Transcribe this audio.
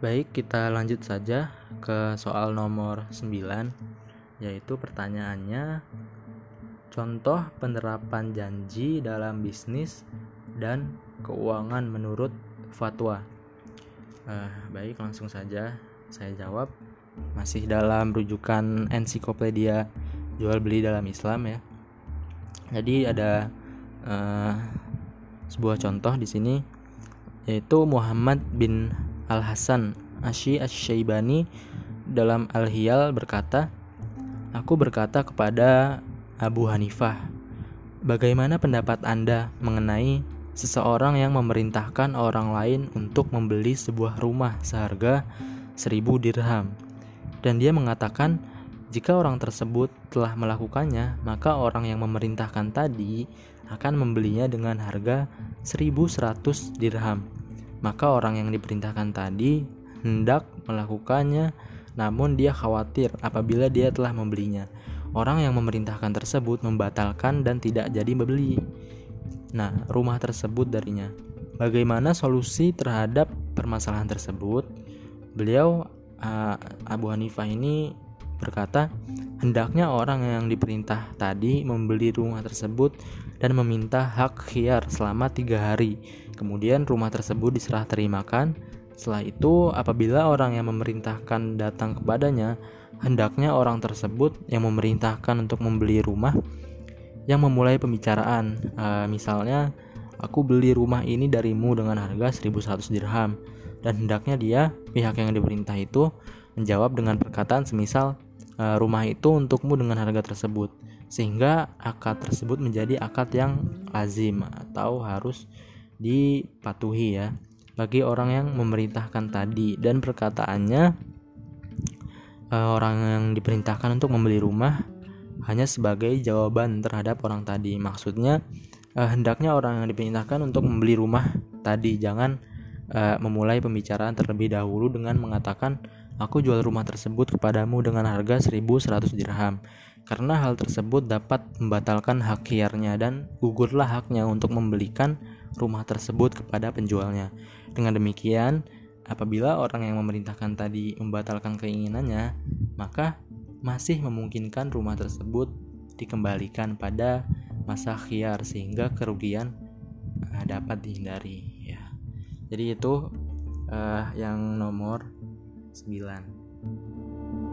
Baik, kita lanjut saja ke soal nomor 9 yaitu pertanyaannya contoh penerapan janji dalam bisnis dan keuangan menurut fatwa. Uh, baik, langsung saja saya jawab. Masih dalam rujukan ensiklopedia jual beli dalam Islam ya. Jadi ada uh, sebuah contoh di sini yaitu Muhammad bin Al Hasan Ashi Asy-Syaibani dalam Al-Hiyal berkata, Aku berkata kepada Abu Hanifah, bagaimana pendapat Anda mengenai seseorang yang memerintahkan orang lain untuk membeli sebuah rumah seharga seribu dirham? Dan dia mengatakan, jika orang tersebut telah melakukannya, maka orang yang memerintahkan tadi akan membelinya dengan harga 1100 dirham. Maka orang yang diperintahkan tadi hendak melakukannya namun dia khawatir apabila dia telah membelinya. Orang yang memerintahkan tersebut membatalkan dan tidak jadi membeli. Nah, rumah tersebut darinya. Bagaimana solusi terhadap permasalahan tersebut? Beliau uh, Abu Hanifah ini berkata, hendaknya orang yang diperintah tadi membeli rumah tersebut dan meminta hak khiar selama tiga hari. Kemudian rumah tersebut diserah terimakan setelah itu, apabila orang yang memerintahkan datang kepadanya, hendaknya orang tersebut yang memerintahkan untuk membeli rumah yang memulai pembicaraan. E, misalnya, aku beli rumah ini darimu dengan harga 1100 dirham dan hendaknya dia pihak yang diperintah itu menjawab dengan perkataan semisal rumah itu untukmu dengan harga tersebut sehingga akad tersebut menjadi akad yang lazim atau harus dipatuhi ya bagi orang yang memerintahkan tadi dan perkataannya uh, orang yang diperintahkan untuk membeli rumah hanya sebagai jawaban terhadap orang tadi. Maksudnya uh, hendaknya orang yang diperintahkan untuk membeli rumah tadi jangan memulai pembicaraan terlebih dahulu dengan mengatakan aku jual rumah tersebut kepadamu dengan harga 1100 dirham. Karena hal tersebut dapat membatalkan hak hiarnya dan gugurlah haknya untuk membelikan rumah tersebut kepada penjualnya. Dengan demikian, apabila orang yang memerintahkan tadi membatalkan keinginannya, maka masih memungkinkan rumah tersebut dikembalikan pada masa khiar sehingga kerugian uh, dapat dihindari ya. Jadi itu uh, yang nomor 9.